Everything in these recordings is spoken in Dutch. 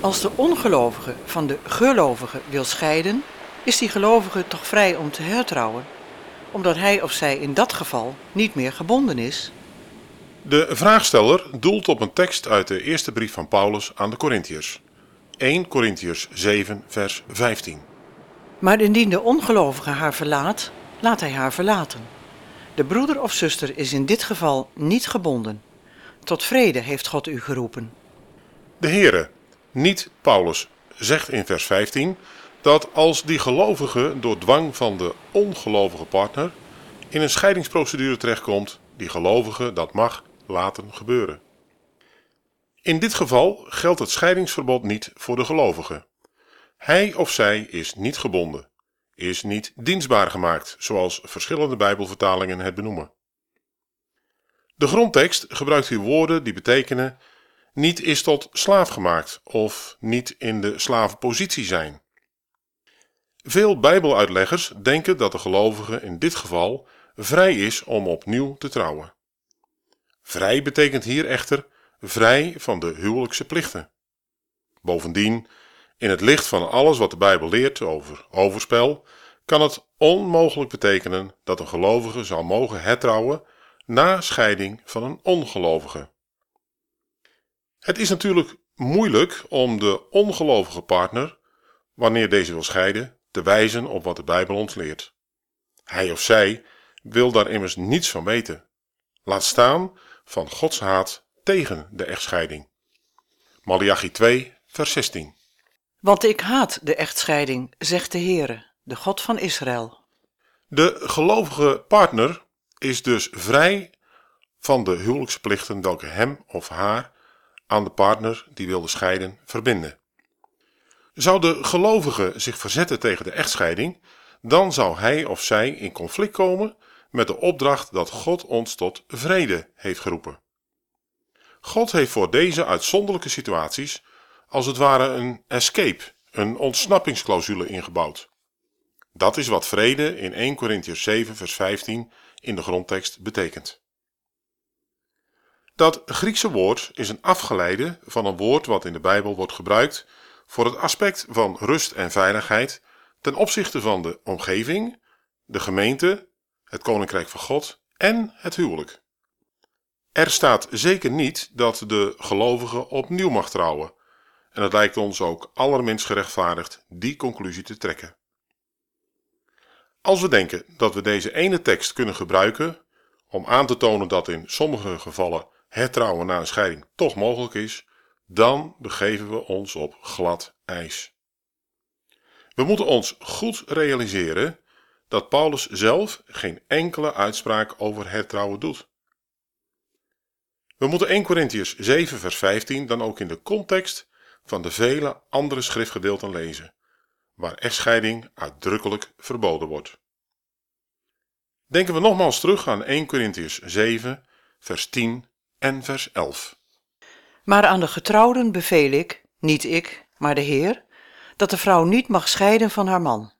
Als de ongelovige van de gelovige wil scheiden, is die gelovige toch vrij om te hertrouwen, omdat hij of zij in dat geval niet meer gebonden is? De vraagsteller doelt op een tekst uit de eerste brief van Paulus aan de Corinthiërs. 1 Corinthiërs 7 vers 15. Maar indien de ongelovige haar verlaat, laat hij haar verlaten. De broeder of zuster is in dit geval niet gebonden. Tot vrede heeft God u geroepen. De Heere, niet Paulus, zegt in vers 15 dat als die gelovige door dwang van de ongelovige partner in een scheidingsprocedure terechtkomt, die gelovige dat mag laten gebeuren. In dit geval geldt het scheidingsverbod niet voor de gelovige. Hij of zij is niet gebonden, is niet dienstbaar gemaakt, zoals verschillende Bijbelvertalingen het benoemen. De grondtekst gebruikt hier woorden die betekenen niet is tot slaaf gemaakt of niet in de slavenpositie zijn. Veel Bijbeluitleggers denken dat de gelovige in dit geval vrij is om opnieuw te trouwen. Vrij betekent hier echter vrij van de huwelijkse plichten. Bovendien, in het licht van alles wat de Bijbel leert over overspel, kan het onmogelijk betekenen dat een gelovige zou mogen hertrouwen na scheiding van een ongelovige. Het is natuurlijk moeilijk om de ongelovige partner, wanneer deze wil scheiden, te wijzen op wat de Bijbel ons leert. Hij of zij wil daar immers niets van weten. Laat staan van Gods haat tegen de echtscheiding. Malachi 2, vers 16. Want ik haat de echtscheiding, zegt de Heere, de God van Israël. De gelovige partner is dus vrij van de huwelijksplichten welke hem of haar aan de partner die wilde scheiden verbinden. Zou de gelovige zich verzetten tegen de echtscheiding, dan zou hij of zij in conflict komen met de opdracht dat God ons tot vrede heeft geroepen. God heeft voor deze uitzonderlijke situaties als het ware een escape, een ontsnappingsclausule ingebouwd. Dat is wat vrede in 1 Corinthians 7 vers 15 in de grondtekst betekent. Dat Griekse woord is een afgeleide van een woord wat in de Bijbel wordt gebruikt voor het aspect van rust en veiligheid ten opzichte van de omgeving, de gemeente, het koninkrijk van God en het huwelijk. Er staat zeker niet dat de gelovige opnieuw mag trouwen, en het lijkt ons ook allerminst gerechtvaardigd die conclusie te trekken. Als we denken dat we deze ene tekst kunnen gebruiken om aan te tonen dat in sommige gevallen hertrouwen na een scheiding toch mogelijk is, dan begeven we ons op glad ijs. We moeten ons goed realiseren dat Paulus zelf geen enkele uitspraak over hertrouwen doet. We moeten 1 Corinthians 7 vers 15 dan ook in de context van de vele andere schriftgedeelten lezen, waar echtscheiding uitdrukkelijk verboden wordt. Denken we nogmaals terug aan 1 Corinthians 7 vers 10 en vers 11. Maar aan de getrouwden beveel ik, niet ik, maar de Heer, dat de vrouw niet mag scheiden van haar man.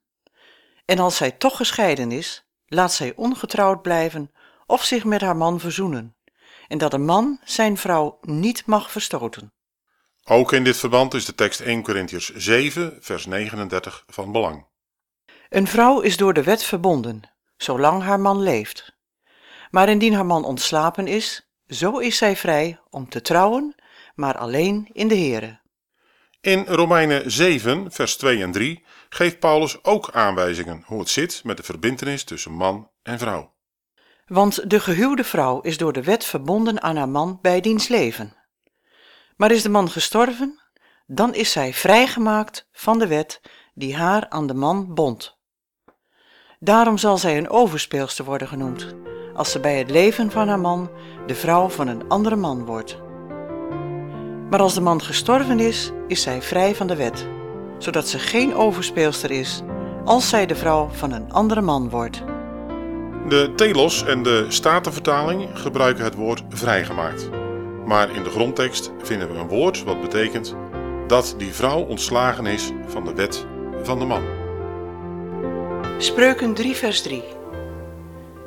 En als zij toch gescheiden is, laat zij ongetrouwd blijven of zich met haar man verzoenen, en dat een man zijn vrouw niet mag verstoten. Ook in dit verband is de tekst 1 Corinthians 7, vers 39 van belang. Een vrouw is door de wet verbonden, zolang haar man leeft. Maar indien haar man ontslapen is, zo is zij vrij om te trouwen, maar alleen in de Here. In Romeinen 7, vers 2 en 3 geeft Paulus ook aanwijzingen hoe het zit met de verbintenis tussen man en vrouw. Want de gehuwde vrouw is door de wet verbonden aan haar man bij diens leven. Maar is de man gestorven, dan is zij vrijgemaakt van de wet die haar aan de man bond. Daarom zal zij een overspeelster worden genoemd, als ze bij het leven van haar man de vrouw van een andere man wordt. Maar als de man gestorven is, is zij vrij van de wet, zodat ze geen overspeelster is als zij de vrouw van een andere man wordt. De Telos en de Statenvertaling gebruiken het woord vrijgemaakt. Maar in de grondtekst vinden we een woord wat betekent dat die vrouw ontslagen is van de wet van de man. Spreuken 3 vers 3